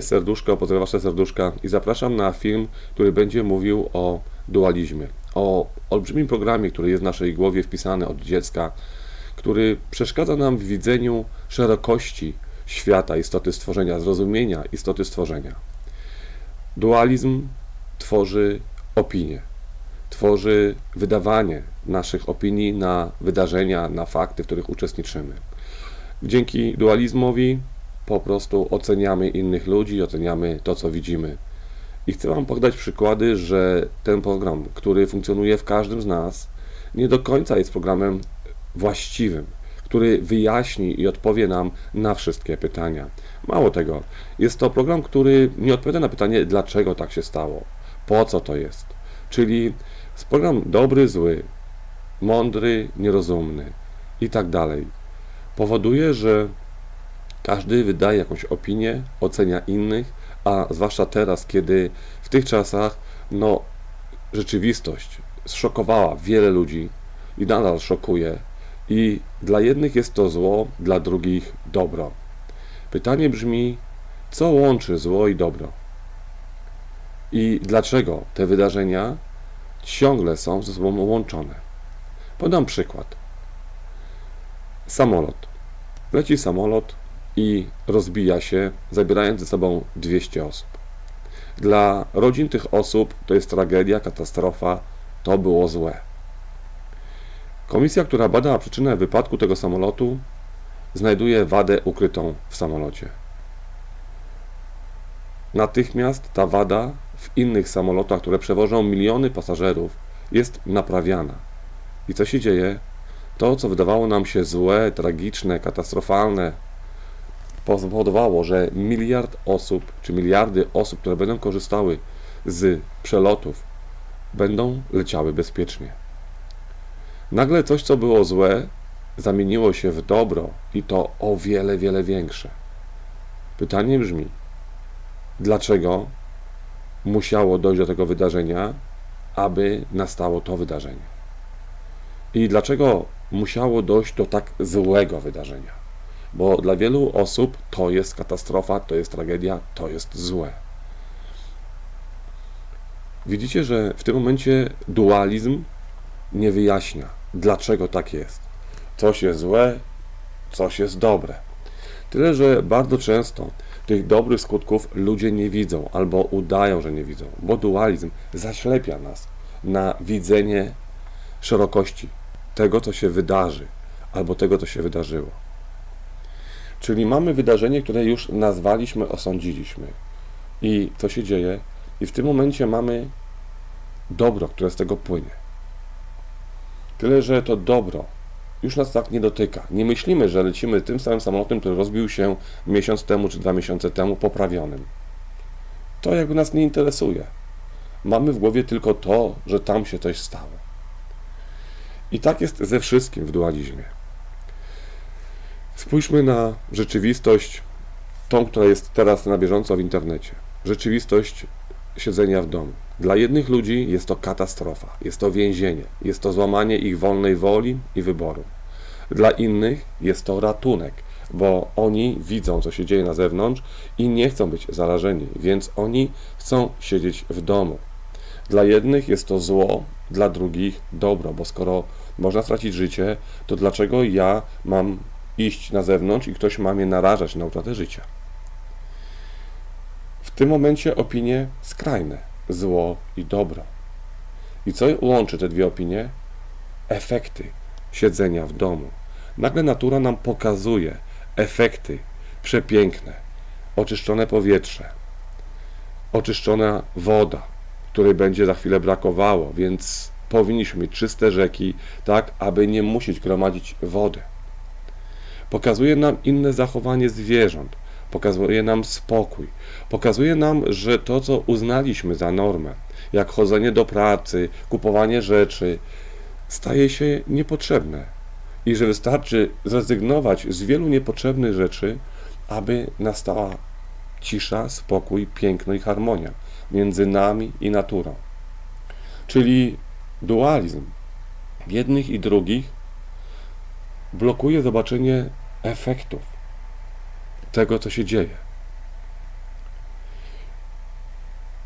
Serduszko, pozdrawiam Wasze serduszka i zapraszam na film, który będzie mówił o dualizmie. O olbrzymim programie, który jest w naszej głowie wpisany od dziecka, który przeszkadza nam w widzeniu szerokości świata, istoty stworzenia, zrozumienia istoty stworzenia. Dualizm tworzy opinię, tworzy wydawanie naszych opinii na wydarzenia, na fakty, w których uczestniczymy. Dzięki dualizmowi po prostu oceniamy innych ludzi, oceniamy to, co widzimy. I chcę Wam podać przykłady, że ten program, który funkcjonuje w każdym z nas, nie do końca jest programem właściwym, który wyjaśni i odpowie nam na wszystkie pytania. Mało tego, jest to program, który nie odpowiada na pytanie, dlaczego tak się stało, po co to jest. Czyli jest program dobry, zły, mądry, nierozumny i tak dalej. Powoduje, że każdy wydaje jakąś opinię, ocenia innych, a zwłaszcza teraz, kiedy w tych czasach no, rzeczywistość zszokowała wiele ludzi i nadal szokuje, i dla jednych jest to zło, dla drugich dobro. Pytanie brzmi, co łączy zło i dobro? I dlaczego te wydarzenia ciągle są ze sobą łączone? Podam przykład. Samolot. Leci samolot, i rozbija się, zabierając ze sobą 200 osób. Dla rodzin tych osób to jest tragedia, katastrofa, to było złe. Komisja, która bada przyczynę wypadku tego samolotu, znajduje wadę ukrytą w samolocie. Natychmiast ta wada w innych samolotach, które przewożą miliony pasażerów, jest naprawiana. I co się dzieje? To, co wydawało nam się złe, tragiczne, katastrofalne, spowodowało, że miliard osób, czy miliardy osób, które będą korzystały z przelotów, będą leciały bezpiecznie. Nagle coś, co było złe, zamieniło się w dobro i to o wiele, wiele większe. Pytanie brzmi, dlaczego musiało dojść do tego wydarzenia, aby nastało to wydarzenie? I dlaczego musiało dojść do tak złego wydarzenia? Bo dla wielu osób to jest katastrofa, to jest tragedia, to jest złe. Widzicie, że w tym momencie dualizm nie wyjaśnia, dlaczego tak jest. Coś jest złe, coś jest dobre. Tyle, że bardzo często tych dobrych skutków ludzie nie widzą albo udają, że nie widzą, bo dualizm zaślepia nas na widzenie szerokości tego, co się wydarzy, albo tego, co się wydarzyło. Czyli mamy wydarzenie, które już nazwaliśmy, osądziliśmy. I co się dzieje? I w tym momencie mamy dobro, które z tego płynie. Tyle, że to dobro już nas tak nie dotyka. Nie myślimy, że lecimy tym samym samolotem, który rozbił się miesiąc temu czy dwa miesiące temu, poprawionym. To jakby nas nie interesuje. Mamy w głowie tylko to, że tam się coś stało. I tak jest ze wszystkim w dualizmie. Spójrzmy na rzeczywistość, tą, która jest teraz na bieżąco w internecie. Rzeczywistość siedzenia w domu. Dla jednych ludzi jest to katastrofa, jest to więzienie, jest to złamanie ich wolnej woli i wyboru. Dla innych jest to ratunek, bo oni widzą, co się dzieje na zewnątrz i nie chcą być zarażeni, więc oni chcą siedzieć w domu. Dla jednych jest to zło, dla drugich dobro, bo skoro można stracić życie, to dlaczego ja mam iść na zewnątrz i ktoś ma mnie narażać na utratę życia. W tym momencie opinie skrajne, zło i dobro. I co łączy te dwie opinie? Efekty siedzenia w domu. Nagle natura nam pokazuje efekty przepiękne, oczyszczone powietrze, oczyszczona woda, której będzie za chwilę brakowało, więc powinniśmy mieć czyste rzeki, tak aby nie musieć gromadzić wody. Pokazuje nam inne zachowanie zwierząt, pokazuje nam spokój, pokazuje nam, że to, co uznaliśmy za normę, jak chodzenie do pracy, kupowanie rzeczy, staje się niepotrzebne. I że wystarczy zrezygnować z wielu niepotrzebnych rzeczy, aby nastała cisza, spokój, piękno i harmonia między nami i naturą. Czyli dualizm jednych i drugich blokuje zobaczenie efektów tego, co się dzieje.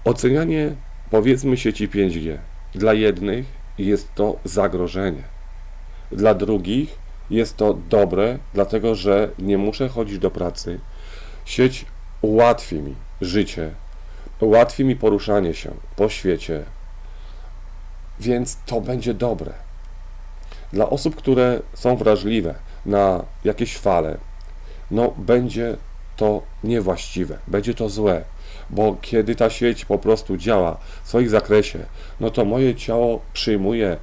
Ocenianie, powiedzmy, sieci 5G. Dla jednych jest to zagrożenie. Dla drugich jest to dobre, dlatego że nie muszę chodzić do pracy. Sieć ułatwi mi życie, ułatwi mi poruszanie się po świecie, więc to będzie dobre. Dla osób, które są wrażliwe na jakieś fale, no będzie to niewłaściwe, będzie to złe, bo kiedy ta sieć po prostu działa w swoim zakresie, no to moje ciało przyjmuje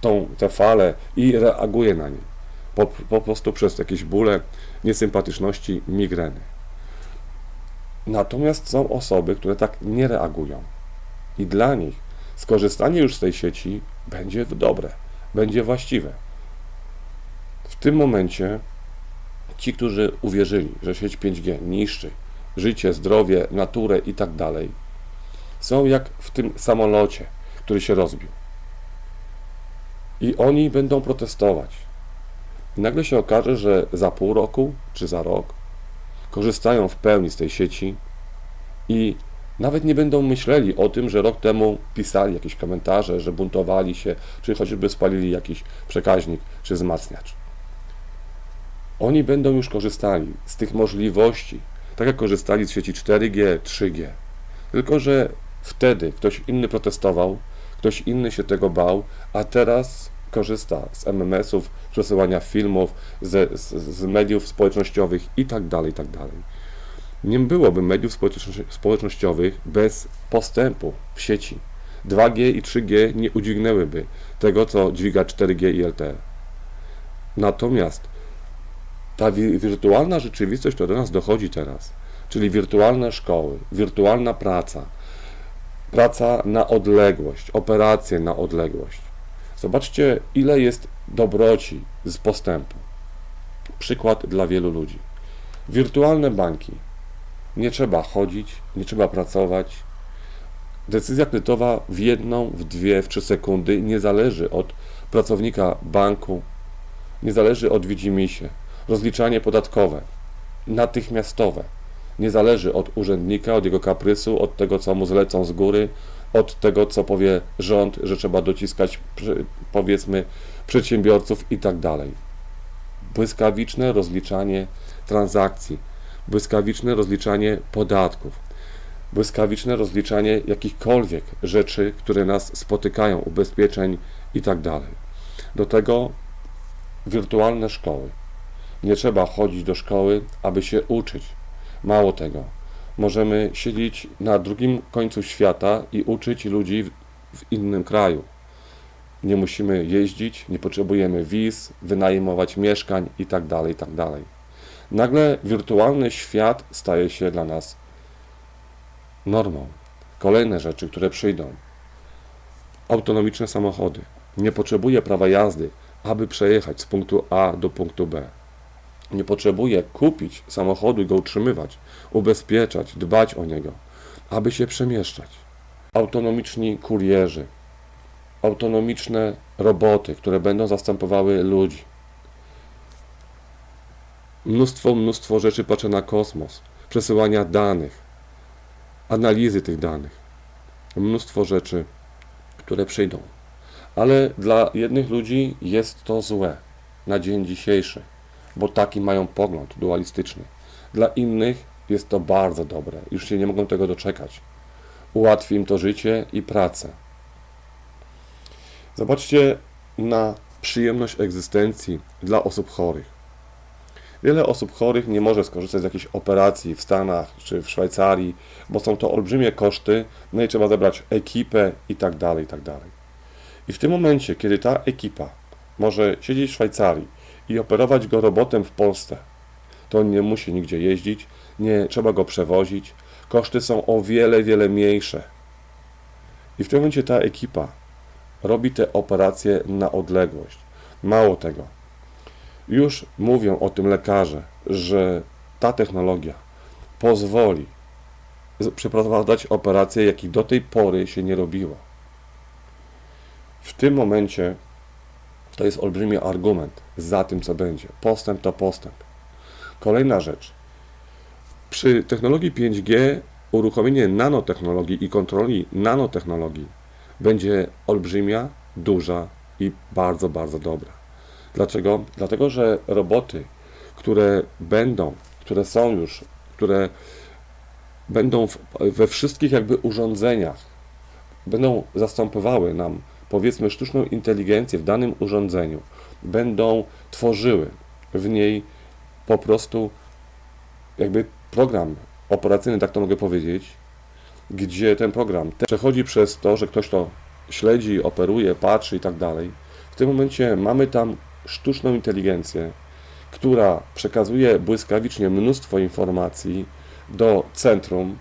tą, tę falę i reaguje na nie. Po, po prostu przez jakieś bóle, niesympatyczności, migreny. Natomiast są osoby, które tak nie reagują. I dla nich skorzystanie już z tej sieci będzie dobre, będzie właściwe. Tym momencie ci, którzy uwierzyli, że sieć 5G niszczy życie, zdrowie, naturę i tak dalej, są jak w tym samolocie, który się rozbił. I oni będą protestować. I nagle się okaże, że za pół roku czy za rok korzystają w pełni z tej sieci i nawet nie będą myśleli o tym, że rok temu pisali jakieś komentarze, że buntowali się, czy choćby spalili jakiś przekaźnik czy wzmacniacz. Oni będą już korzystali z tych możliwości, tak jak korzystali z sieci 4G, 3G. Tylko, że wtedy ktoś inny protestował, ktoś inny się tego bał, a teraz korzysta z MMS-ów, przesyłania filmów, z, z, z mediów społecznościowych tak tak dalej. Nie byłoby mediów społecznościowych bez postępu w sieci. 2G i 3G nie udźwignęłyby tego, co dźwiga 4G i LTE. Natomiast ta wirtualna rzeczywistość, która do nas dochodzi teraz, czyli wirtualne szkoły, wirtualna praca, praca na odległość, operacje na odległość. Zobaczcie, ile jest dobroci z postępu. Przykład dla wielu ludzi. Wirtualne banki. Nie trzeba chodzić, nie trzeba pracować. Decyzja kredytowa w jedną, w dwie, w trzy sekundy nie zależy od pracownika banku, nie zależy od widzimisię rozliczanie podatkowe, natychmiastowe. Nie zależy od urzędnika, od jego kaprysu, od tego, co mu zlecą z góry, od tego, co powie rząd, że trzeba dociskać, powiedzmy, przedsiębiorców i tak dalej. Błyskawiczne rozliczanie transakcji, błyskawiczne rozliczanie podatków, błyskawiczne rozliczanie jakichkolwiek rzeczy, które nas spotykają, ubezpieczeń i tak dalej. Do tego wirtualne szkoły. Nie trzeba chodzić do szkoły, aby się uczyć. Mało tego, możemy siedzieć na drugim końcu świata i uczyć ludzi w, w innym kraju. Nie musimy jeździć, nie potrzebujemy wiz, wynajmować mieszkań itd. Tak itd. Tak Nagle wirtualny świat staje się dla nas normą. Kolejne rzeczy, które przyjdą. Autonomiczne samochody. Nie potrzebuję prawa jazdy, aby przejechać z punktu A do punktu B. Nie potrzebuje kupić samochodu i go utrzymywać, ubezpieczać, dbać o niego, aby się przemieszczać. Autonomiczni kurierzy, autonomiczne roboty, które będą zastępowały ludzi. Mnóstwo, mnóstwo rzeczy patrzę na kosmos, przesyłania danych, analizy tych danych. Mnóstwo rzeczy, które przyjdą. Ale dla jednych ludzi jest to złe na dzień dzisiejszy bo taki mają pogląd dualistyczny. Dla innych jest to bardzo dobre, już się nie mogą tego doczekać. Ułatwi im to życie i pracę. Zobaczcie na przyjemność egzystencji dla osób chorych. Wiele osób chorych nie może skorzystać z jakiejś operacji w Stanach czy w Szwajcarii, bo są to olbrzymie koszty, no i trzeba zebrać ekipę i tak dalej, i tak dalej. I w tym momencie, kiedy ta ekipa może siedzieć w Szwajcarii, i operować go robotem w Polsce. To on nie musi nigdzie jeździć, nie trzeba go przewozić. Koszty są o wiele, wiele mniejsze. I w tym momencie ta ekipa robi te operacje na odległość. Mało tego. Już mówią o tym lekarze, że ta technologia pozwoli przeprowadzać operacje, jakich do tej pory się nie robiło. W tym momencie to jest olbrzymi argument za tym, co będzie. Postęp to postęp. Kolejna rzecz. Przy technologii 5G uruchomienie nanotechnologii i kontroli nanotechnologii będzie olbrzymia, duża i bardzo, bardzo dobra. Dlaczego? Dlatego, że roboty, które będą, które są już, które będą w, we wszystkich jakby urządzeniach, będą zastępowały nam powiedzmy sztuczną inteligencję w danym urządzeniu, będą tworzyły w niej po prostu jakby program operacyjny, tak to mogę powiedzieć, gdzie ten program przechodzi przez to, że ktoś to śledzi, operuje, patrzy i tak dalej. W tym momencie mamy tam sztuczną inteligencję, która przekazuje błyskawicznie mnóstwo informacji do centrum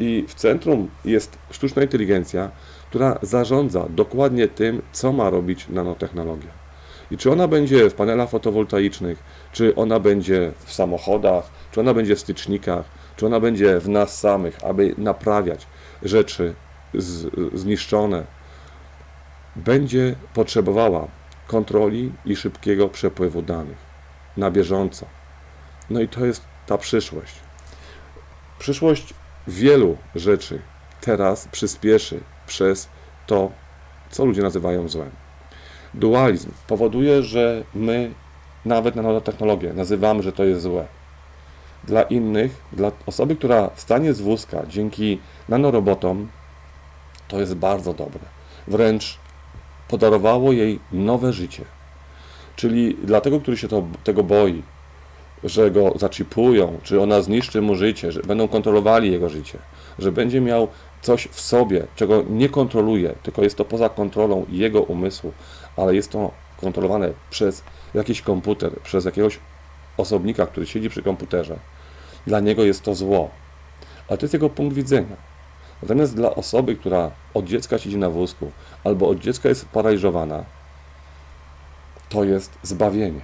i w centrum jest sztuczna inteligencja, która zarządza dokładnie tym, co ma robić nanotechnologia. I czy ona będzie w panelach fotowoltaicznych, czy ona będzie w samochodach, czy ona będzie w stycznikach, czy ona będzie w nas samych, aby naprawiać rzeczy z, zniszczone, będzie potrzebowała kontroli i szybkiego przepływu danych na bieżąco. No i to jest ta przyszłość. Przyszłość wielu rzeczy teraz przyspieszy przez to, co ludzie nazywają złem. Dualizm powoduje, że my nawet nanotechnologię nazywamy, że to jest złe. Dla innych, dla osoby, która wstanie z wózka dzięki nanorobotom, to jest bardzo dobre. Wręcz podarowało jej nowe życie. Czyli dla tego, który się to, tego boi, że go zaczipują, czy ona zniszczy mu życie, że będą kontrolowali jego życie, że będzie miał coś w sobie, czego nie kontroluje, tylko jest to poza kontrolą jego umysłu, ale jest to kontrolowane przez jakiś komputer, przez jakiegoś osobnika, który siedzi przy komputerze. Dla niego jest to zło. Ale to jest jego punkt widzenia. Natomiast dla osoby, która od dziecka siedzi na wózku, albo od dziecka jest paraliżowana, to jest zbawienie.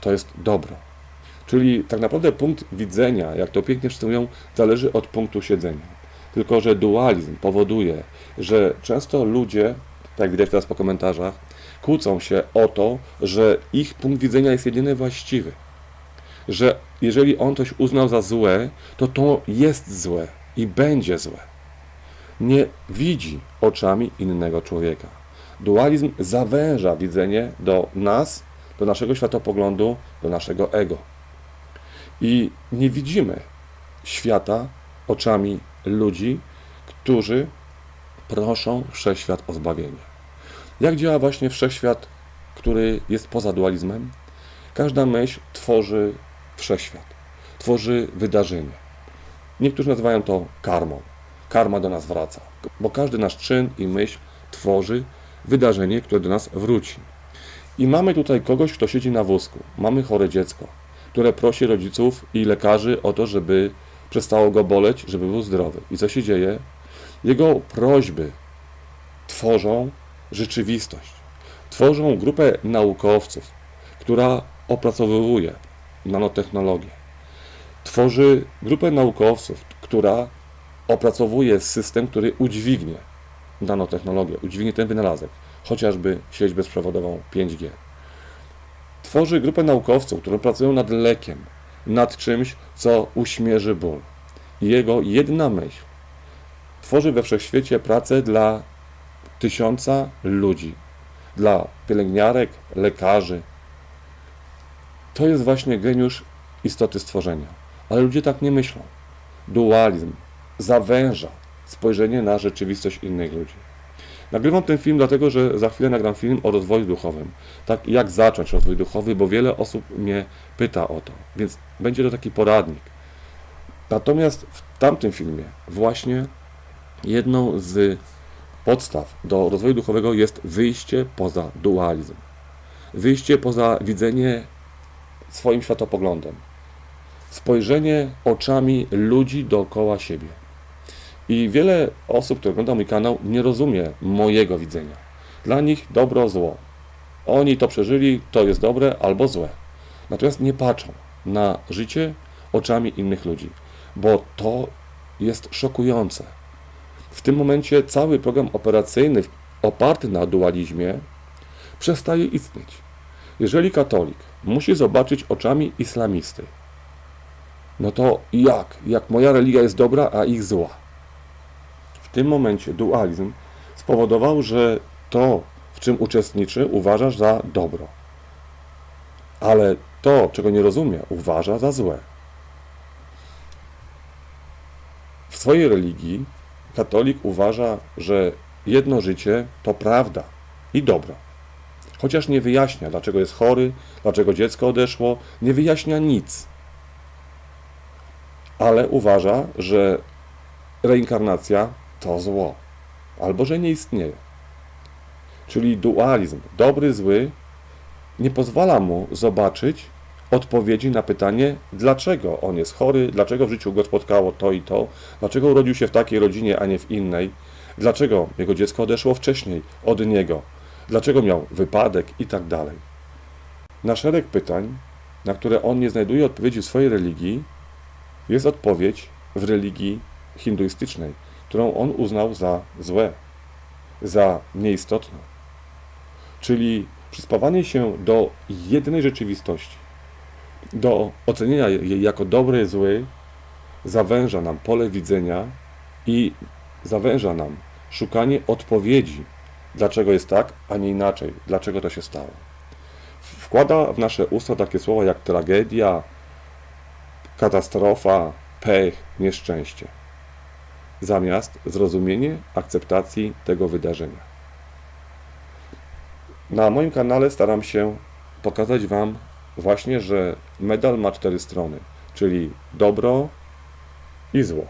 To jest dobro. Czyli tak naprawdę punkt widzenia, jak to pięknie przedstawią, zależy od punktu siedzenia. Tylko, że dualizm powoduje, że często ludzie, tak widać teraz po komentarzach, kłócą się o to, że ich punkt widzenia jest jedyny właściwy. Że jeżeli on coś uznał za złe, to to jest złe i będzie złe. Nie widzi oczami innego człowieka. Dualizm zawęża widzenie do nas, do naszego światopoglądu, do naszego ego. I nie widzimy świata oczami ludzi, którzy proszą wszechświat o zbawienie. Jak działa właśnie wszechświat, który jest poza dualizmem? Każda myśl tworzy wszechświat, tworzy wydarzenie. Niektórzy nazywają to karmą. Karma do nas wraca, bo każdy nasz czyn i myśl tworzy wydarzenie, które do nas wróci. I mamy tutaj kogoś, kto siedzi na wózku. Mamy chore dziecko, które prosi rodziców i lekarzy o to, żeby przestało go boleć, żeby był zdrowy. I co się dzieje? Jego prośby tworzą rzeczywistość. Tworzą grupę naukowców, która opracowuje nanotechnologię. Tworzy grupę naukowców, która opracowuje system, który udźwignie nanotechnologię, udźwignie ten wynalazek, chociażby sieć bezprzewodową 5G. Tworzy grupę naukowców, którzy pracują nad lekiem, nad czymś, co uśmierzy ból. Jego jedna myśl tworzy we wszechświecie pracę dla tysiąca ludzi, dla pielęgniarek, lekarzy. To jest właśnie geniusz istoty stworzenia. Ale ludzie tak nie myślą. Dualizm zawęża spojrzenie na rzeczywistość innych ludzi. Nagrywam ten film dlatego, że za chwilę nagram film o rozwoju duchowym. Tak, jak zacząć rozwój duchowy, bo wiele osób mnie pyta o to, więc będzie to taki poradnik. Natomiast w tamtym filmie właśnie jedną z podstaw do rozwoju duchowego jest wyjście poza dualizm. Wyjście poza widzenie swoim światopoglądem. Spojrzenie oczami ludzi dookoła siebie. I wiele osób, które ogląda mój kanał, nie rozumie mojego widzenia. Dla nich dobro, zło. Oni to przeżyli, to jest dobre albo złe. Natomiast nie patrzą na życie oczami innych ludzi, bo to jest szokujące. W tym momencie cały program operacyjny oparty na dualizmie przestaje istnieć. Jeżeli katolik musi zobaczyć oczami islamisty, no to jak? Jak moja religia jest dobra, a ich zła? Tym momencie dualizm spowodował, że to, w czym uczestniczy, uważasz za dobro. Ale to, czego nie rozumie, uważa za złe. W swojej religii katolik uważa, że jedno życie to prawda i dobro. Chociaż nie wyjaśnia, dlaczego jest chory, dlaczego dziecko odeszło, nie wyjaśnia nic. Ale uważa, że reinkarnacja to zło, albo że nie istnieje. Czyli dualizm, dobry, zły, nie pozwala mu zobaczyć odpowiedzi na pytanie, dlaczego on jest chory, dlaczego w życiu go spotkało to i to, dlaczego urodził się w takiej rodzinie, a nie w innej, dlaczego jego dziecko odeszło wcześniej od niego, dlaczego miał wypadek i tak dalej. Na szereg pytań, na które on nie znajduje odpowiedzi w swojej religii, jest odpowiedź w religii hinduistycznej, którą on uznał za złe, za nieistotną. Czyli przyspawanie się do jednej rzeczywistości, do ocenienia jej jako dobry, zły, zawęża nam pole widzenia i zawęża nam szukanie odpowiedzi, dlaczego jest tak, a nie inaczej, dlaczego to się stało. Wkłada w nasze usta takie słowa jak tragedia, katastrofa, pech, nieszczęście, zamiast zrozumienie akceptacji tego wydarzenia. Na moim kanale staram się pokazać Wam właśnie, że medal ma cztery strony, czyli dobro i zło.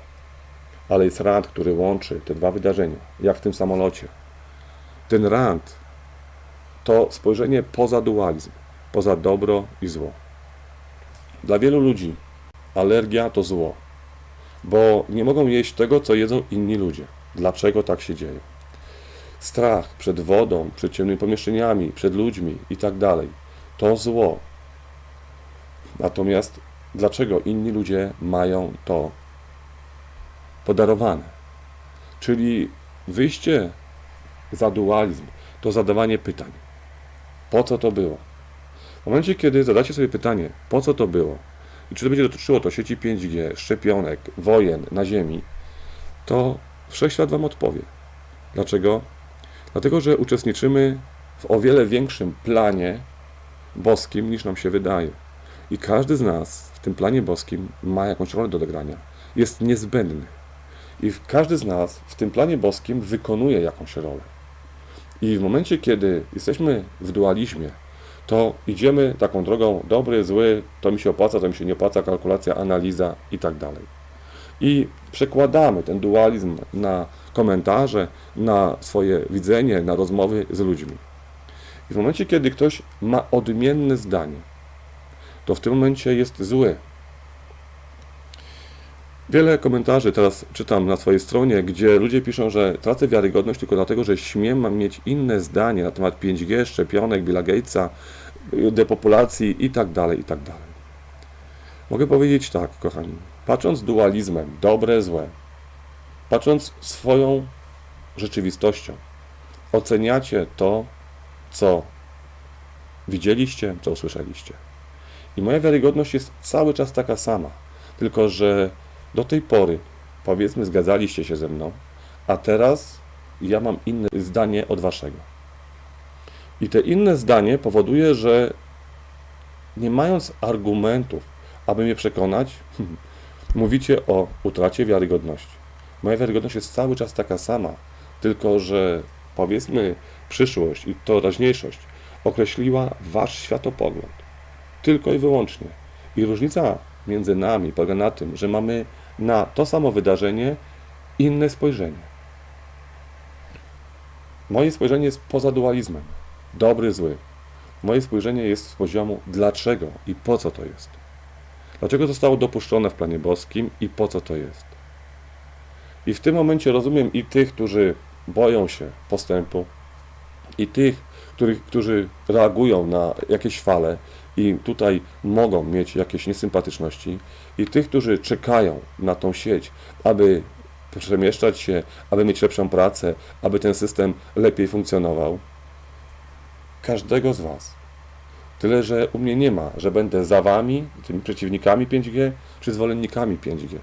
Ale jest rand, który łączy te dwa wydarzenia, jak w tym samolocie. Ten rand to spojrzenie poza dualizm, poza dobro i zło. Dla wielu ludzi alergia to zło, bo nie mogą jeść tego, co jedzą inni ludzie. Dlaczego tak się dzieje? Strach przed wodą, przed ciemnymi pomieszczeniami, przed ludźmi i tak dalej. To zło. Natomiast dlaczego inni ludzie mają to podarowane? Czyli wyjście za dualizm to zadawanie pytań. Po co to było? W momencie, kiedy zadacie sobie pytanie, po co to było, czy to będzie dotyczyło to sieci 5G, szczepionek, wojen na Ziemi, to wszechświat Wam odpowie. Dlaczego? Dlatego, że uczestniczymy w o wiele większym planie boskim niż nam się wydaje. I każdy z nas w tym planie boskim ma jakąś rolę do odegrania. Jest niezbędny. I każdy z nas w tym planie boskim wykonuje jakąś rolę. I w momencie, kiedy jesteśmy w dualizmie, to idziemy taką drogą dobry, zły, to mi się opłaca, to mi się nie opłaca, kalkulacja, analiza i tak dalej. I przekładamy ten dualizm na komentarze, na swoje widzenie, na rozmowy z ludźmi. I w momencie, kiedy ktoś ma odmienne zdanie, to w tym momencie jest zły. Wiele komentarzy teraz czytam na swojej stronie, gdzie ludzie piszą, że tracę wiarygodność tylko dlatego, że śmiem mieć inne zdanie na temat 5G, szczepionek, Billa Gatesa, depopulacji i tak dalej, i tak. Mogę powiedzieć tak, kochani, patrząc dualizmem, dobre, złe, patrząc swoją rzeczywistością, oceniacie to, co widzieliście, co usłyszeliście. I moja wiarygodność jest cały czas taka sama, tylko że do tej pory, powiedzmy, zgadzaliście się ze mną, a teraz ja mam inne zdanie od waszego. I te inne zdanie powoduje, że nie mając argumentów, aby mnie przekonać, mówicie o utracie wiarygodności. Moja wiarygodność jest cały czas taka sama, tylko że powiedzmy przyszłość i teraźniejszość określiła wasz światopogląd. Tylko i wyłącznie. I różnica między nami polega na tym, że mamy na to samo wydarzenie inne spojrzenie. Moje spojrzenie jest poza dualizmem. Dobry, zły. Moje spojrzenie jest z poziomu dlaczego i po co to jest. Dlaczego zostało dopuszczone w planie boskim i po co to jest. I w tym momencie rozumiem i tych, którzy boją się postępu, i tych, których, którzy reagują na jakieś fale i tutaj mogą mieć jakieś niesympatyczności, i tych, którzy czekają na tą sieć, aby przemieszczać się, aby mieć lepszą pracę, aby ten system lepiej funkcjonował. Każdego z Was. Tyle, że u mnie nie ma, że będę za Wami, tymi przeciwnikami 5G, czy zwolennikami 5G.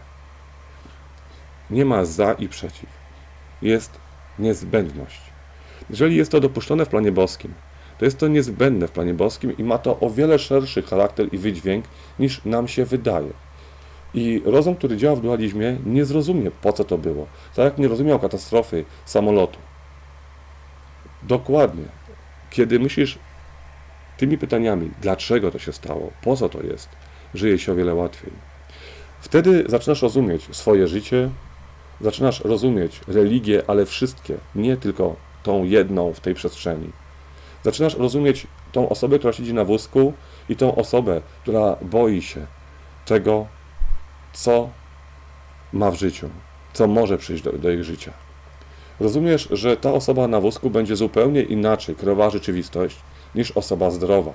Nie ma za i przeciw. jest niezbędność. Jeżeli jest to dopuszczone w planie boskim, to jest to niezbędne w planie boskim i ma to o wiele szerszy charakter i wydźwięk niż nam się wydaje. I rozum, który działa w dualizmie, nie zrozumie, po co to było. Tak jak nie rozumiał katastrofy samolotu. Dokładnie. Kiedy myślisz tymi pytaniami, dlaczego to się stało, po co to jest, żyje się o wiele łatwiej. Wtedy zaczynasz rozumieć swoje życie, zaczynasz rozumieć religię, ale wszystkie, nie tylko tą jedną w tej przestrzeni. Zaczynasz rozumieć tą osobę, która siedzi na wózku i tą osobę, która boi się tego, co ma w życiu, co może przyjść do, do ich życia. Rozumiesz, że ta osoba na wózku będzie zupełnie inaczej kreowała rzeczywistość niż osoba zdrowa.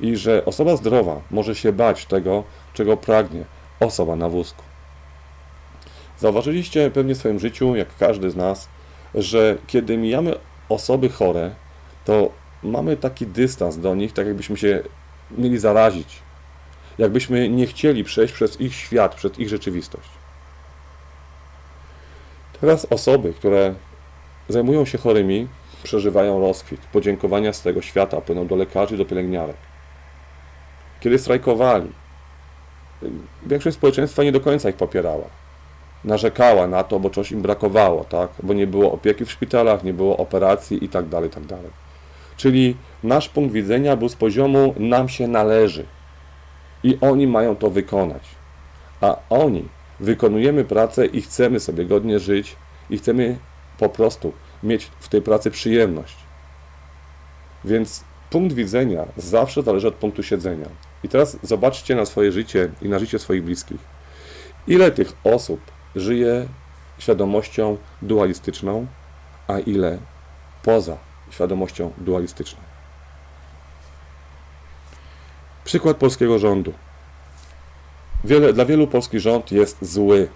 I że osoba zdrowa może się bać tego, czego pragnie osoba na wózku. Zauważyliście pewnie w swoim życiu, jak każdy z nas, że kiedy mijamy osoby chore, to mamy taki dystans do nich, tak jakbyśmy się mieli zarazić. Jakbyśmy nie chcieli przejść przez ich świat, przez ich rzeczywistość. Teraz osoby, które zajmują się chorymi, przeżywają rozkwit. Podziękowania z tego świata płyną do lekarzy, do pielęgniarek. Kiedy strajkowali, większość społeczeństwa nie do końca ich popierała. Narzekała na to, bo czegoś im brakowało, tak? Bo nie było opieki w szpitalach, nie było operacji i tak Czyli nasz punkt widzenia był z poziomu nam się należy i oni mają to wykonać. A oni wykonujemy pracę i chcemy sobie godnie żyć i chcemy po prostu mieć w tej pracy przyjemność. Więc punkt widzenia zawsze zależy od punktu siedzenia. I teraz zobaczcie na swoje życie i na życie swoich bliskich. Ile tych osób żyje świadomością dualistyczną, a ile poza świadomością dualistyczną. Przykład polskiego rządu. Wiele, dla wielu polski rząd jest zły,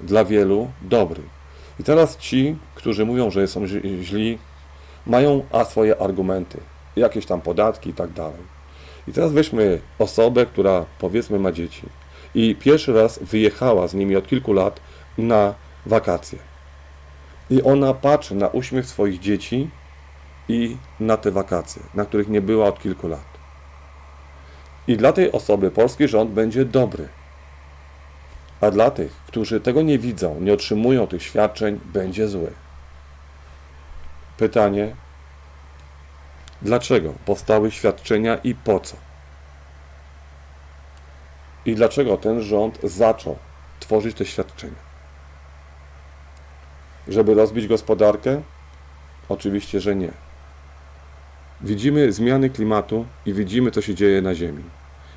dla wielu dobry. I teraz ci, którzy mówią, że są źli, mają a swoje argumenty, jakieś tam podatki i tak dalej. I teraz weźmy osobę, która powiedzmy ma dzieci i pierwszy raz wyjechała z nimi od kilku lat na wakacje. I ona patrzy na uśmiech swoich dzieci i na te wakacje, na których nie była od kilku lat. I dla tej osoby polski rząd będzie dobry. A dla tych, którzy tego nie widzą, nie otrzymują tych świadczeń, będzie zły. Pytanie: dlaczego powstały świadczenia i po co? I dlaczego ten rząd zaczął tworzyć te świadczenia? Żeby rozbić gospodarkę? Oczywiście, że nie. Widzimy zmiany klimatu i widzimy, co się dzieje na Ziemi.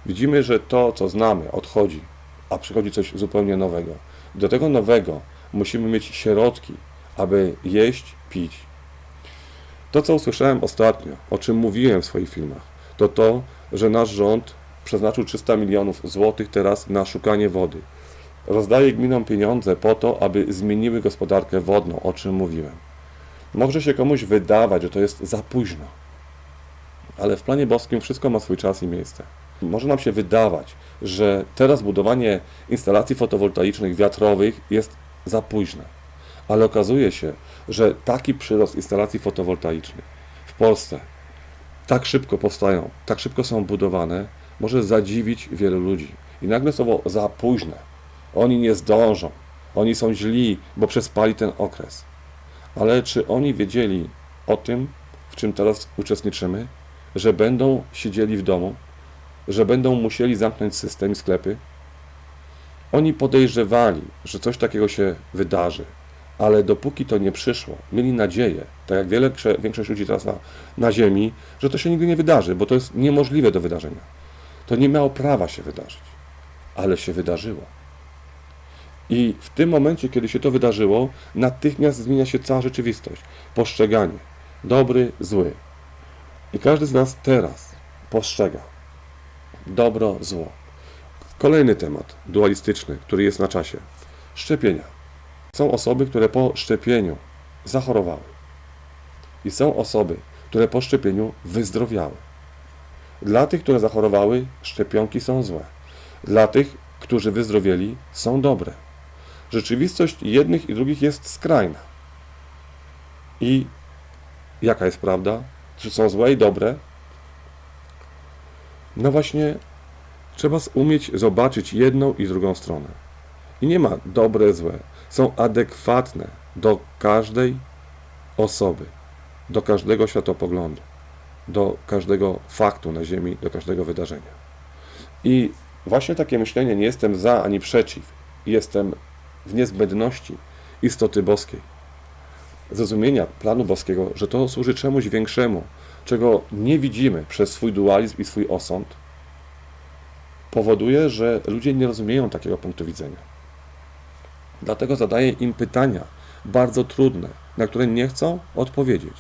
Widzimy, że to, co znamy, odchodzi, a przychodzi coś zupełnie nowego. Do tego nowego musimy mieć środki, aby jeść, pić. To, co usłyszałem ostatnio, o czym mówiłem w swoich filmach, to to, że nasz rząd przeznaczył 300 milionów złotych teraz na szukanie wody. Rozdaje gminom pieniądze po to, aby zmieniły gospodarkę wodną, o czym mówiłem. Może się komuś wydawać, że to jest za późno, ale w planie boskim wszystko ma swój czas i miejsce. Może nam się wydawać, że teraz budowanie instalacji fotowoltaicznych, wiatrowych jest za późne, ale okazuje się, że taki przyrost instalacji fotowoltaicznych w Polsce tak szybko powstają, tak szybko są budowane, może zadziwić wielu ludzi. I nagle słowo za późne. Oni nie zdążą. Oni są źli, bo przespali ten okres. Ale czy oni wiedzieli o tym, w czym teraz uczestniczymy? Że będą siedzieli w domu, że będą musieli zamknąć system i sklepy? Oni podejrzewali, że coś takiego się wydarzy, ale dopóki to nie przyszło, mieli nadzieję, tak jak wiele, większość ludzi teraz na, na Ziemi, że to się nigdy nie wydarzy, bo to jest niemożliwe do wydarzenia. To nie miało prawa się wydarzyć, ale się wydarzyło. I w tym momencie, kiedy się to wydarzyło, natychmiast zmienia się cała rzeczywistość. Postrzeganie. Dobry, zły. I każdy z nas teraz postrzega dobro, zło. Kolejny temat, dualistyczny, który jest na czasie. Szczepienia. Są osoby, które po szczepieniu zachorowały. I są osoby, które po szczepieniu wyzdrowiały. Dla tych, które zachorowały, szczepionki są złe. Dla tych, którzy wyzdrowieli, są dobre. Rzeczywistość jednych i drugich jest skrajna. I jaka jest prawda? Czy są złe i dobre? No właśnie, trzeba umieć zobaczyć jedną i drugą stronę. I nie ma dobre, złe. Są adekwatne do każdej osoby, do każdego światopoglądu, do każdego faktu na Ziemi, do każdego wydarzenia. I właśnie takie myślenie nie jestem za ani przeciw, jestem w niezbędności istoty boskiej. Zrozumienia planu boskiego, że to służy czemuś większemu, czego nie widzimy przez swój dualizm i swój osąd, powoduje, że ludzie nie rozumieją takiego punktu widzenia. Dlatego zadaję im pytania bardzo trudne, na które nie chcą odpowiedzieć,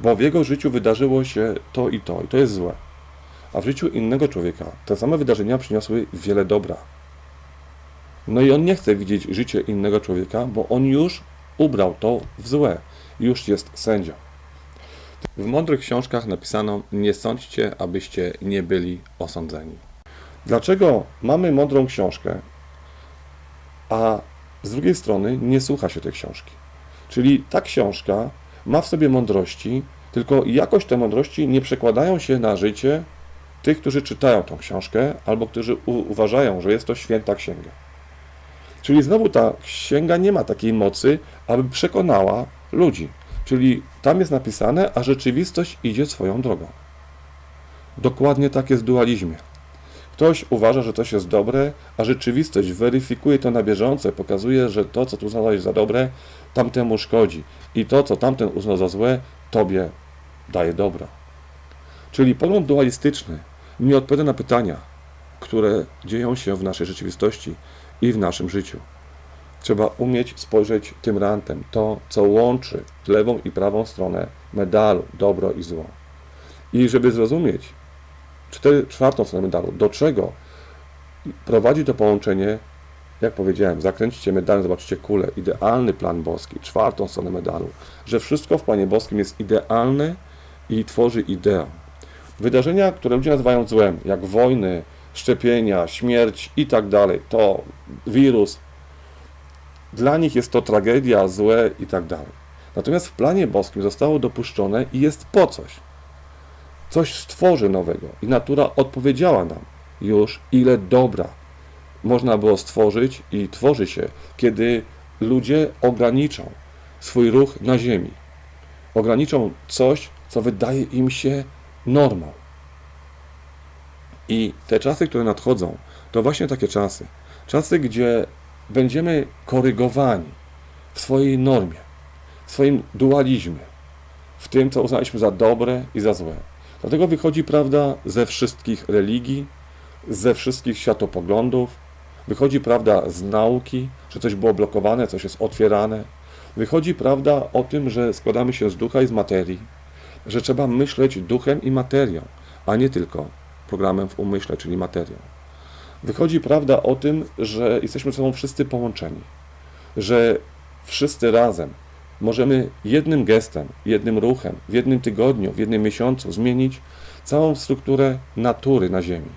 bo w jego życiu wydarzyło się to i to, i to jest złe. A w życiu innego człowieka te same wydarzenia przyniosły wiele dobra. No i on nie chce widzieć życie innego człowieka, bo on już ubrał to w złe, już jest sędzią. W mądrych książkach napisano: Nie sądźcie, abyście nie byli osądzeni. Dlaczego mamy mądrą książkę, a z drugiej strony nie słucha się tej książki? Czyli ta książka ma w sobie mądrości, tylko jakoś te mądrości nie przekładają się na życie tych, którzy czytają tą książkę, albo którzy uważają, że jest to święta księga. Czyli znowu ta księga nie ma takiej mocy, aby przekonała ludzi. Czyli tam jest napisane, a rzeczywistość idzie swoją drogą. Dokładnie tak jest w dualizmie. Ktoś uważa, że coś jest dobre, a rzeczywistość weryfikuje to na bieżąco, pokazuje, że to, co tu uznałeś za dobre, tamtemu szkodzi. I to, co tamten uznał za złe, tobie daje dobro. Czyli pogląd dualistyczny nie odpowiada na pytania, które dzieją się w naszej rzeczywistości i w naszym życiu. Trzeba umieć spojrzeć tym rantem, to, co łączy lewą i prawą stronę medalu, dobro i zło. I żeby zrozumieć cztery, czwartą stronę medalu, do czego prowadzi to połączenie, jak powiedziałem, zakręćcie medalem, zobaczycie kulę, idealny plan boski, czwartą stronę medalu, że wszystko w planie boskim jest idealne i tworzy ideę. Wydarzenia, które ludzie nazywają złem, jak wojny, szczepienia, śmierć i tak dalej, to wirus, dla nich jest to tragedia, złe i tak dalej. Natomiast w planie boskim zostało dopuszczone i jest po coś. Coś stworzy nowego i natura odpowiedziała nam już, ile dobra można było stworzyć i tworzy się, kiedy ludzie ograniczą swój ruch na ziemi. Ograniczą coś, co wydaje im się normą. I te czasy, które nadchodzą, to właśnie takie czasy. Czasy, gdzie będziemy korygowani w swojej normie, w swoim dualizmie, w tym, co uznaliśmy za dobre i za złe. Dlatego wychodzi prawda ze wszystkich religii, ze wszystkich światopoglądów, wychodzi prawda z nauki, że coś było blokowane, coś jest otwierane. Wychodzi prawda o tym, że składamy się z ducha i z materii, że trzeba myśleć duchem i materią, a nie tylko programem w umyśle, czyli materią. Wychodzi prawda o tym, że jesteśmy ze sobą wszyscy połączeni, że wszyscy razem możemy jednym gestem, jednym ruchem, w jednym tygodniu, w jednym miesiącu zmienić całą strukturę natury na Ziemi.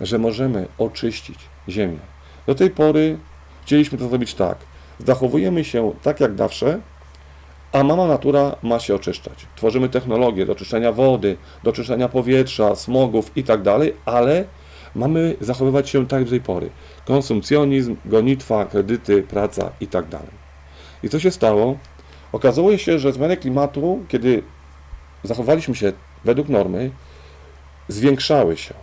Że możemy oczyścić Ziemię. Do tej pory chcieliśmy to zrobić tak. Zachowujemy się tak jak zawsze, a mama natura ma się oczyszczać. Tworzymy technologie do czyszczenia wody, do czyszczenia powietrza, smogów i tak dalej, ale mamy zachowywać się tak do tej pory. Konsumpcjonizm, gonitwa, kredyty, praca i tak dalej. I co się stało? Okazuje się, że zmiany klimatu, kiedy zachowaliśmy się według normy, zwiększały się.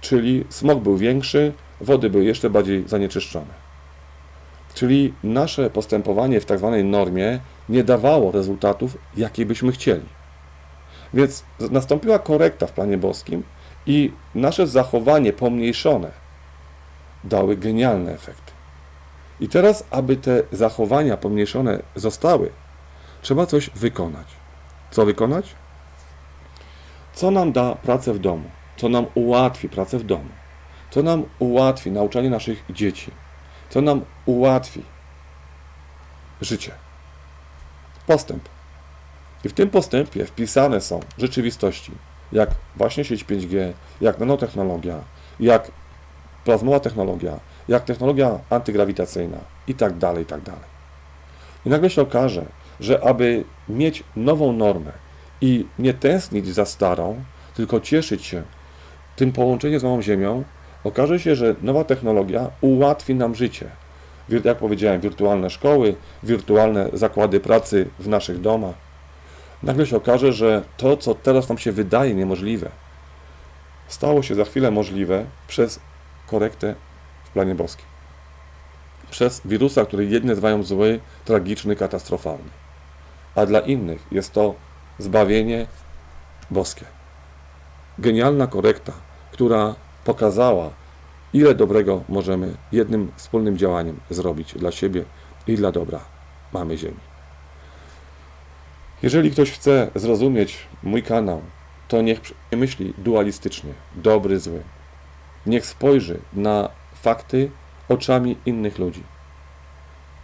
Czyli smog był większy, wody były jeszcze bardziej zanieczyszczone. Czyli nasze postępowanie w tak zwanej normie nie dawało rezultatów, jakie byśmy chcieli. Więc nastąpiła korekta w planie boskim i nasze zachowanie pomniejszone dały genialne efekty. I teraz, aby te zachowania pomniejszone zostały, trzeba coś wykonać. Co wykonać? Co nam da pracę w domu? Co nam ułatwi pracę w domu? Co nam ułatwi nauczanie naszych dzieci? Co nam ułatwi życie? Postęp. I w tym postępie wpisane są rzeczywistości, jak właśnie sieć 5G, jak nanotechnologia, jak plazmowa technologia, jak technologia antygrawitacyjna i tak dalej, i tak dalej. I nagle się okaże, że aby mieć nową normę i nie tęsknić za starą, tylko cieszyć się tym połączeniem z nową Ziemią, okaże się, że nowa technologia ułatwi nam życie. Jak powiedziałem, wirtualne szkoły, wirtualne zakłady pracy w naszych domach. Nagle się okaże, że to, co teraz nam się wydaje niemożliwe, stało się za chwilę możliwe przez korektę w planie boskim. Przez wirusa, który jedni nazywają zły, tragiczny, katastrofalny. A dla innych jest to zbawienie boskie. Genialna korekta, która pokazała, ile dobrego możemy jednym wspólnym działaniem zrobić dla siebie i dla dobra mamy Ziemi. Jeżeli ktoś chce zrozumieć mój kanał, to niech nie myśli dualistycznie, dobry, zły. Niech spojrzy na fakty oczami innych ludzi,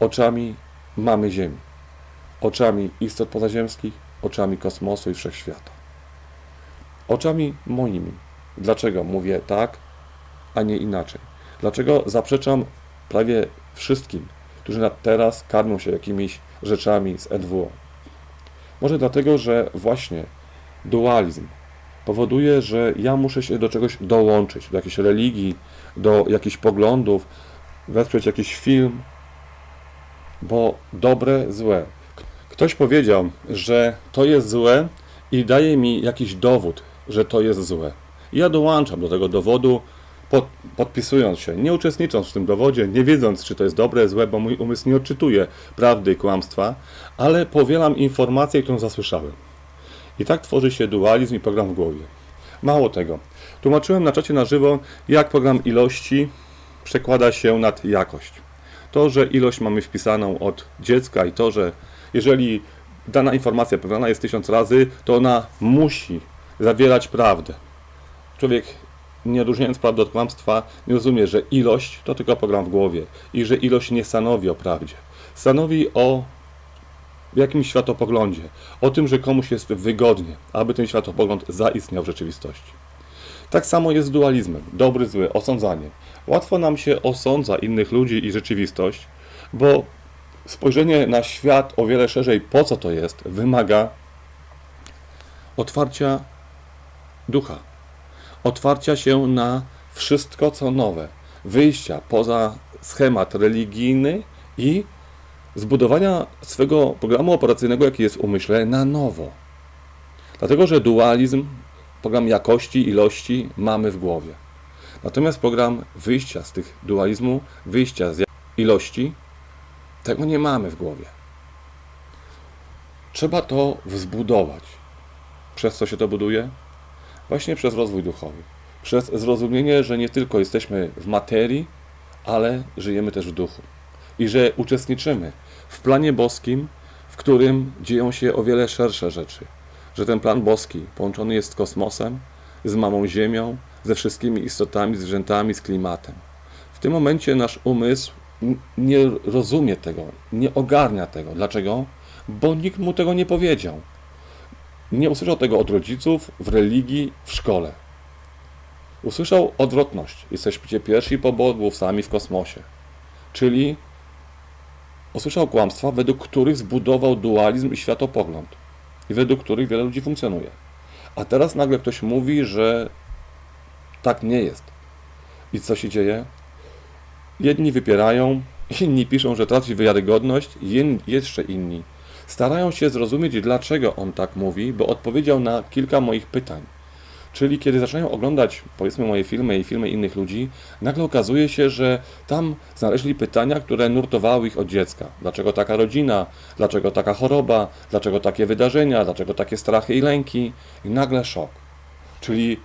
oczami mamy Ziemi, oczami istot pozaziemskich, oczami kosmosu i wszechświata. Oczami moimi. Dlaczego mówię tak, a nie inaczej? Dlaczego zaprzeczam prawie wszystkim, którzy teraz karmią się jakimiś rzeczami z NWO? Może dlatego, że właśnie dualizm powoduje, że ja muszę się do czegoś dołączyć, do jakiejś religii, do jakichś poglądów, wesprzeć jakiś film, bo dobre, złe. Ktoś powiedział, że to jest złe i daje mi jakiś dowód, że to jest złe. I ja dołączam do tego dowodu, pod, podpisując się, nie uczestnicząc w tym dowodzie, nie wiedząc, czy to jest dobre, złe, bo mój umysł nie odczytuje prawdy i kłamstwa, ale powielam informację, którą zasłyszałem. I tak tworzy się dualizm i program w głowie. Mało tego, tłumaczyłem na czacie na żywo, jak program ilości przekłada się nad jakość. To, że ilość mamy wpisaną od dziecka i to, że jeżeli dana informacja powiedziana jest tysiąc razy, to ona musi zawierać prawdę. Człowiek, nie odróżniając prawdy od kłamstwa, nie rozumie, że ilość to tylko program w głowie i że ilość nie stanowi o prawdzie. Stanowi o jakimś światopoglądzie, o tym, że komuś jest wygodnie, aby ten światopogląd zaistniał w rzeczywistości. Tak samo jest z dualizmem, dobry, zły, osądzanie. Łatwo nam się osądza innych ludzi i rzeczywistość, bo spojrzenie na świat o wiele szerzej, po co to jest, wymaga otwarcia ducha, otwarcia się na wszystko, co nowe, wyjścia poza schemat religijny i zbudowania swego programu operacyjnego, jaki jest w umyśle, na nowo. Dlatego, że dualizm, program jakości, ilości mamy w głowie. Natomiast program wyjścia z tych dualizmu, wyjścia z ilości, tego nie mamy w głowie. Trzeba to wzbudować. Przez co się to buduje? Właśnie przez rozwój duchowy. Przez zrozumienie, że nie tylko jesteśmy w materii, ale żyjemy też w duchu. I że uczestniczymy w planie boskim, w którym dzieją się o wiele szersze rzeczy. Że ten plan boski połączony jest z kosmosem, z mamą Ziemią, ze wszystkimi istotami, zwierzętami, z klimatem. W tym momencie nasz umysł nie rozumie tego, nie ogarnia tego. Dlaczego? Bo nikt mu tego nie powiedział. Nie usłyszał tego od rodziców, w religii, w szkole. Usłyszał odwrotność. Jesteście pierwsi sami w kosmosie. Czyli usłyszał kłamstwa, według których zbudował dualizm i światopogląd. I według których wiele ludzi funkcjonuje. A teraz nagle ktoś mówi, że tak nie jest. I co się dzieje? Jedni wypierają, inni piszą, że traci wiarygodność, jeszcze inni starają się zrozumieć, dlaczego on tak mówi, bo odpowiedział na kilka moich pytań. Czyli kiedy zaczynają oglądać, powiedzmy, moje filmy i filmy innych ludzi, nagle okazuje się, że tam znaleźli pytania, które nurtowały ich od dziecka. Dlaczego taka rodzina? Dlaczego taka choroba? Dlaczego takie wydarzenia? Dlaczego takie strachy i lęki? I nagle szok. Czyli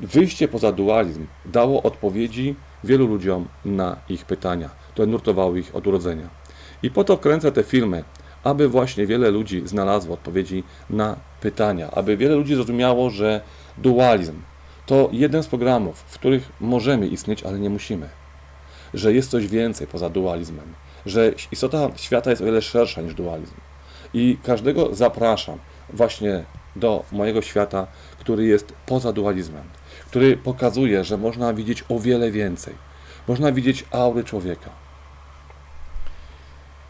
wyjście poza dualizm dało odpowiedzi wielu ludziom na ich pytania, które nurtowały ich od urodzenia. I po to kręcę te filmy, aby właśnie wiele ludzi znalazło odpowiedzi na pytania, aby wiele ludzi zrozumiało, że dualizm to jeden z programów, w których możemy istnieć, ale nie musimy. Że jest coś więcej poza dualizmem, że istota świata jest o wiele szersza niż dualizm. I każdego zapraszam właśnie do mojego świata, który jest poza dualizmem, który pokazuje, że można widzieć o wiele więcej. Można widzieć aury człowieka.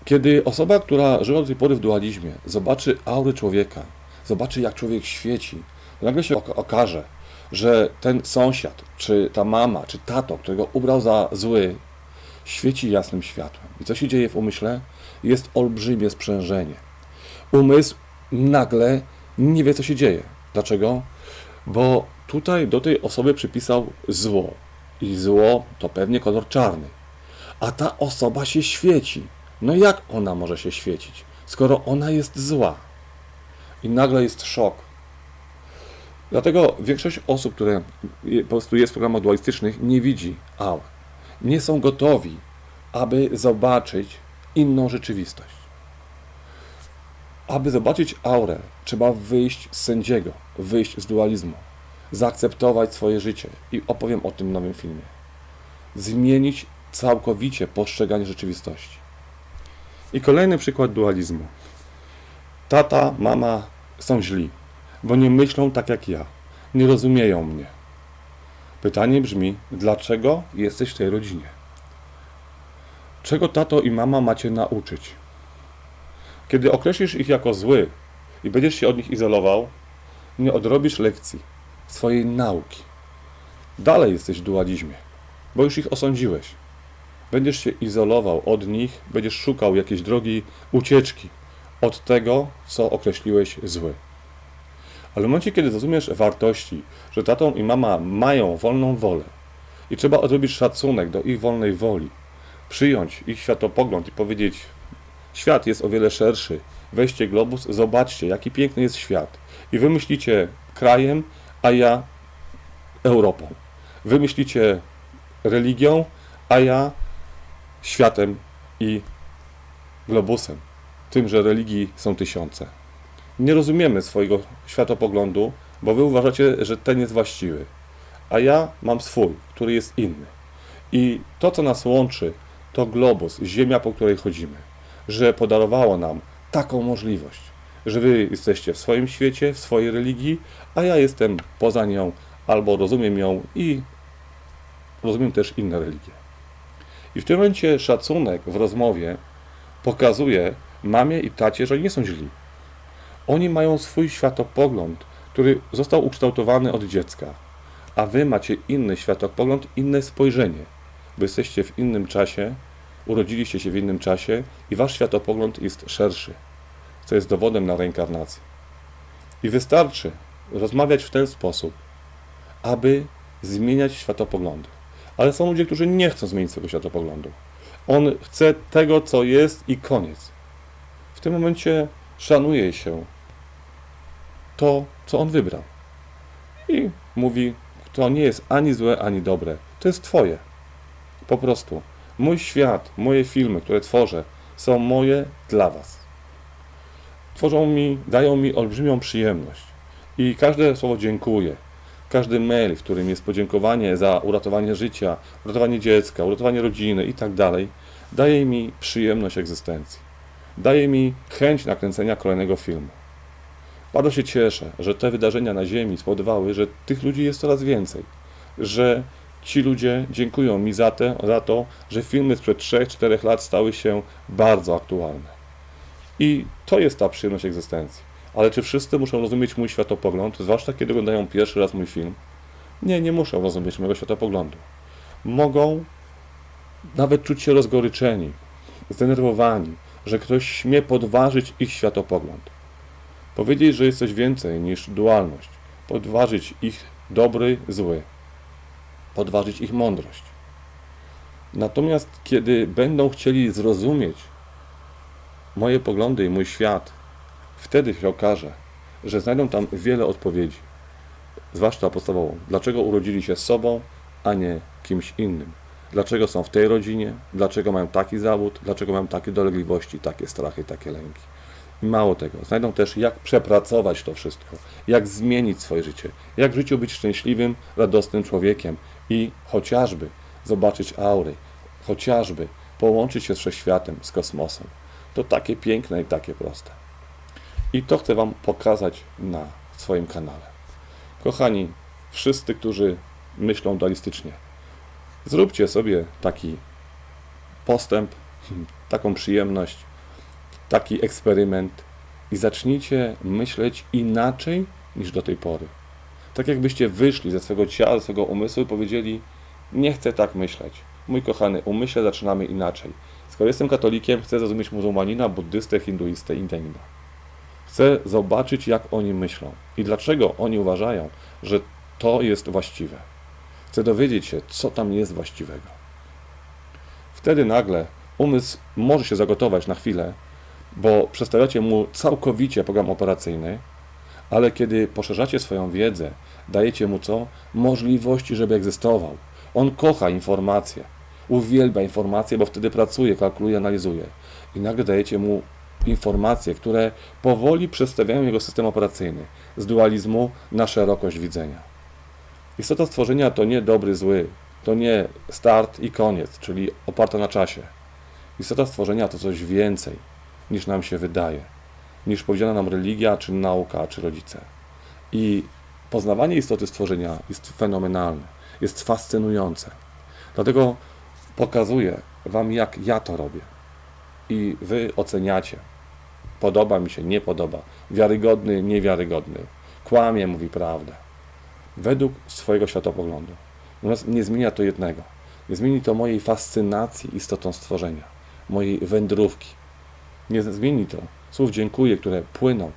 Kiedy osoba, która żyła do tej pory w dualizmie, zobaczy aury człowieka, zobaczy jak człowiek świeci, nagle się ok- okaże, że ten sąsiad, czy ta mama, czy tato, którego ubrał za zły, świeci jasnym światłem. I co się dzieje w umyśle? Jest olbrzymie sprzężenie. Umysł nagle nie wie, co się dzieje. Dlaczego? Bo tutaj do tej osoby przypisał zło. I zło to pewnie kolor czarny. A ta osoba się świeci. No jak ona może się świecić, skoro ona jest zła? I nagle jest szok. Dlatego większość osób, które po prostu jest w programach dualistycznych, nie widzi aur. Nie są gotowi, aby zobaczyć inną rzeczywistość. Aby zobaczyć aurę, trzeba wyjść z sędziego, wyjść z dualizmu, zaakceptować swoje życie i opowiem o tym w nowym filmie. Zmienić całkowicie postrzeganie rzeczywistości. I kolejny przykład dualizmu. Tata, mama są źli, bo nie myślą tak jak ja, nie rozumieją mnie. Pytanie brzmi, dlaczego jesteś w tej rodzinie? Czego tato i mama macie nauczyć? Kiedy określisz ich jako zły i będziesz się od nich izolował, nie odrobisz lekcji swojej nauki. Dalej jesteś w dualizmie, bo już ich osądziłeś. Będziesz się izolował od nich, będziesz szukał jakiejś drogi ucieczki od tego, co określiłeś zły. Ale w momencie, kiedy zrozumiesz wartości, że tatą i mama mają wolną wolę i trzeba odrobić szacunek do ich wolnej woli, przyjąć ich światopogląd i powiedzieć: Świat jest o wiele szerszy. Weźcie globus, zobaczcie, jaki piękny jest świat. I wymyślicie krajem, a ja Europą. Wymyślicie religią, a ja światem i globusem. Tym, że religii są tysiące. Nie rozumiemy swojego światopoglądu, bo wy uważacie, że ten jest właściwy, a ja mam swój, który jest inny. I to, co nas łączy, to globus, ziemia, po której chodzimy, że podarowało nam taką możliwość, że wy jesteście w swoim świecie, w swojej religii, a ja jestem poza nią, albo rozumiem ją i rozumiem też inne religie. I w tym momencie szacunek w rozmowie pokazuje mamie i tacie, że oni nie są źli. Oni mają swój światopogląd, który został ukształtowany od dziecka, a wy macie inny światopogląd, inne spojrzenie, bo jesteście w innym czasie, urodziliście się w innym czasie i wasz światopogląd jest szerszy, co jest dowodem na reinkarnację. I wystarczy rozmawiać w ten sposób, aby zmieniać światopoglądy. Ale są ludzie, którzy nie chcą zmienić swojego światopoglądu. On chce tego, co jest i koniec. W tym momencie szanuje się to, co on wybrał. I mówi, to nie jest ani złe, ani dobre. To jest Twoje. Po prostu. Mój świat, moje filmy, które tworzę, są moje dla Was. Tworzą mi, dają mi olbrzymią przyjemność. I każde słowo dziękuję, każdy mail, w którym jest podziękowanie za uratowanie życia, uratowanie dziecka, uratowanie rodziny i tak dalej, daje mi przyjemność egzystencji. Daje mi chęć nakręcenia kolejnego filmu. Bardzo się cieszę, że te wydarzenia na Ziemi spowodowały, że tych ludzi jest coraz więcej. Że ci ludzie dziękują mi za, te, za to, że filmy sprzed 3-4 lat stały się bardzo aktualne. I to jest ta przyjemność egzystencji. Ale czy wszyscy muszą rozumieć mój światopogląd, zwłaszcza kiedy oglądają pierwszy raz mój film? Nie, nie muszą rozumieć mojego światopoglądu. Mogą nawet czuć się rozgoryczeni, zdenerwowani, że ktoś śmie podważyć ich światopogląd. Powiedzieć, że jest coś więcej niż dualność. Podważyć ich dobry, zły. Podważyć ich mądrość. Natomiast kiedy będą chcieli zrozumieć moje poglądy i mój świat, wtedy się okaże, że znajdą tam wiele odpowiedzi. Zwłaszcza podstawową. Dlaczego urodzili się sobą, a nie kimś innym? Dlaczego są w tej rodzinie? Dlaczego mają taki zawód? Dlaczego mają takie dolegliwości, takie strachy, takie lęki? Mało tego, znajdą też jak przepracować to wszystko, jak zmienić swoje życie, jak w życiu być szczęśliwym, radosnym człowiekiem i chociażby zobaczyć aury, chociażby połączyć się z wszechświatem, z kosmosem. To takie piękne i takie proste. I to chcę Wam pokazać na swoim kanale. Kochani, wszyscy, którzy myślą dualistycznie, Zróbcie sobie taki postęp, taką przyjemność, taki eksperyment i zacznijcie myśleć inaczej niż do tej pory. Tak jakbyście wyszli ze swego ciała, ze swego umysłu i powiedzieli: Nie chcę tak myśleć. Mój kochany, umyśle zaczynamy inaczej. Skoro jestem katolikiem, chcę zrozumieć muzułmanina, buddystę, hinduistę, indyjna. Chcę zobaczyć, jak oni myślą i dlaczego oni uważają, że to jest właściwe. Chcę dowiedzieć się, co tam jest właściwego. Wtedy nagle umysł może się zagotować na chwilę, bo przedstawiacie mu całkowicie program operacyjny, ale kiedy poszerzacie swoją wiedzę, dajecie mu co? Możliwości, żeby egzystował. On kocha informacje, uwielbia informacje, bo wtedy pracuje, kalkuluje, analizuje. I nagle dajecie mu informacje, które powoli przedstawiają jego system operacyjny z dualizmu na szerokość widzenia. Istota stworzenia to nie dobry, zły, to nie start i koniec, czyli oparta na czasie. Istota stworzenia to coś więcej niż nam się wydaje, niż powiedziana nam religia, czy nauka, czy rodzice. I poznawanie istoty stworzenia jest fenomenalne, jest fascynujące. Dlatego pokazuję Wam, jak ja to robię. I Wy oceniacie. Podoba mi się, nie podoba. Wiarygodny, niewiarygodny. Kłamie, mówi prawdę. Według swojego światopoglądu. Natomiast nie zmienia to jednego. Nie zmieni to mojej fascynacji istotą stworzenia, mojej wędrówki. Nie zmieni to słów dziękuję, które płyną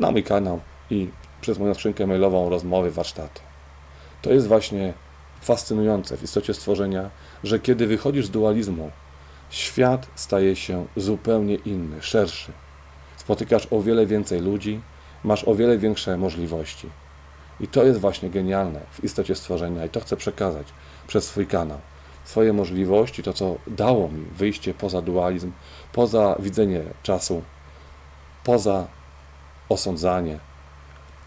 na mój kanał i przez moją skrzynkę mailową rozmowy, warsztaty. To jest właśnie fascynujące w istocie stworzenia, że kiedy wychodzisz z dualizmu, świat staje się zupełnie inny, szerszy. Spotykasz o wiele więcej ludzi, masz o wiele większe możliwości. I to jest właśnie genialne w istocie stworzenia i to chcę przekazać przez swój kanał. Swoje możliwości, to co dało mi wyjście poza dualizm, poza widzenie czasu, poza osądzanie,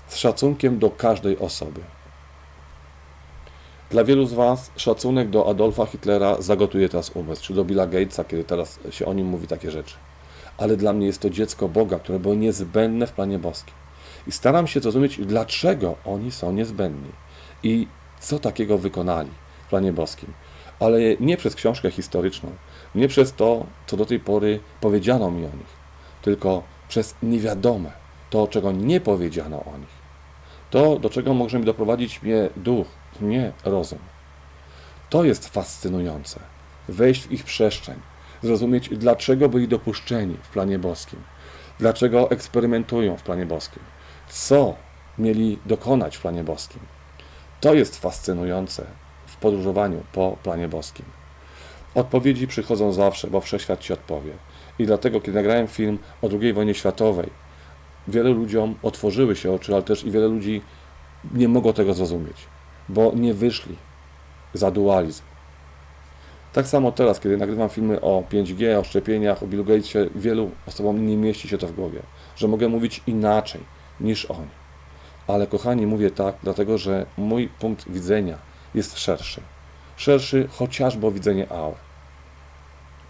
z szacunkiem do każdej osoby. Dla wielu z Was szacunek do Adolfa Hitlera zagotuje teraz umysł, czy do Billa Gatesa, kiedy teraz się o nim mówi takie rzeczy. Ale dla mnie jest to dziecko Boga, które było niezbędne w planie boskim. I staram się zrozumieć, dlaczego oni są niezbędni i co takiego wykonali w planie boskim. Ale nie przez książkę historyczną, nie przez to, co do tej pory powiedziano mi o nich, tylko przez niewiadome, to, czego nie powiedziano o nich. To, do czego może mi doprowadzić mnie duch, nie rozum. To jest fascynujące. Wejść w ich przestrzeń, zrozumieć, dlaczego byli dopuszczeni w planie boskim, dlaczego eksperymentują w planie boskim, co mieli dokonać w planie boskim. To jest fascynujące w podróżowaniu po planie boskim. Odpowiedzi przychodzą zawsze, bo wszechświat ci odpowie. I dlatego, kiedy nagrałem film o II wojnie światowej, wielu ludziom otworzyły się oczy, ale też i wiele ludzi nie mogło tego zrozumieć, bo nie wyszli za dualizm. Tak samo teraz, kiedy nagrywam filmy o 5G, o szczepieniach, o Billu Gatesie, wielu osobom nie mieści się to w głowie, że mogę mówić inaczej niż oni. Ale kochani, mówię tak, dlatego że mój punkt widzenia jest szerszy. Szerszy chociażby widzenie aur.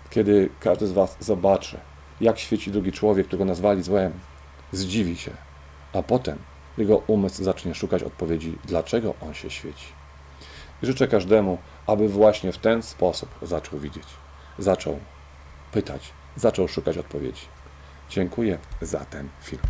Kiedy każdy z Was zobaczy, jak świeci drugi człowiek, którego nazwali złem, zdziwi się, a potem jego umysł zacznie szukać odpowiedzi, dlaczego on się świeci. I życzę każdemu, aby właśnie w ten sposób zaczął widzieć, zaczął pytać, zaczął szukać odpowiedzi. Dziękuję za ten film.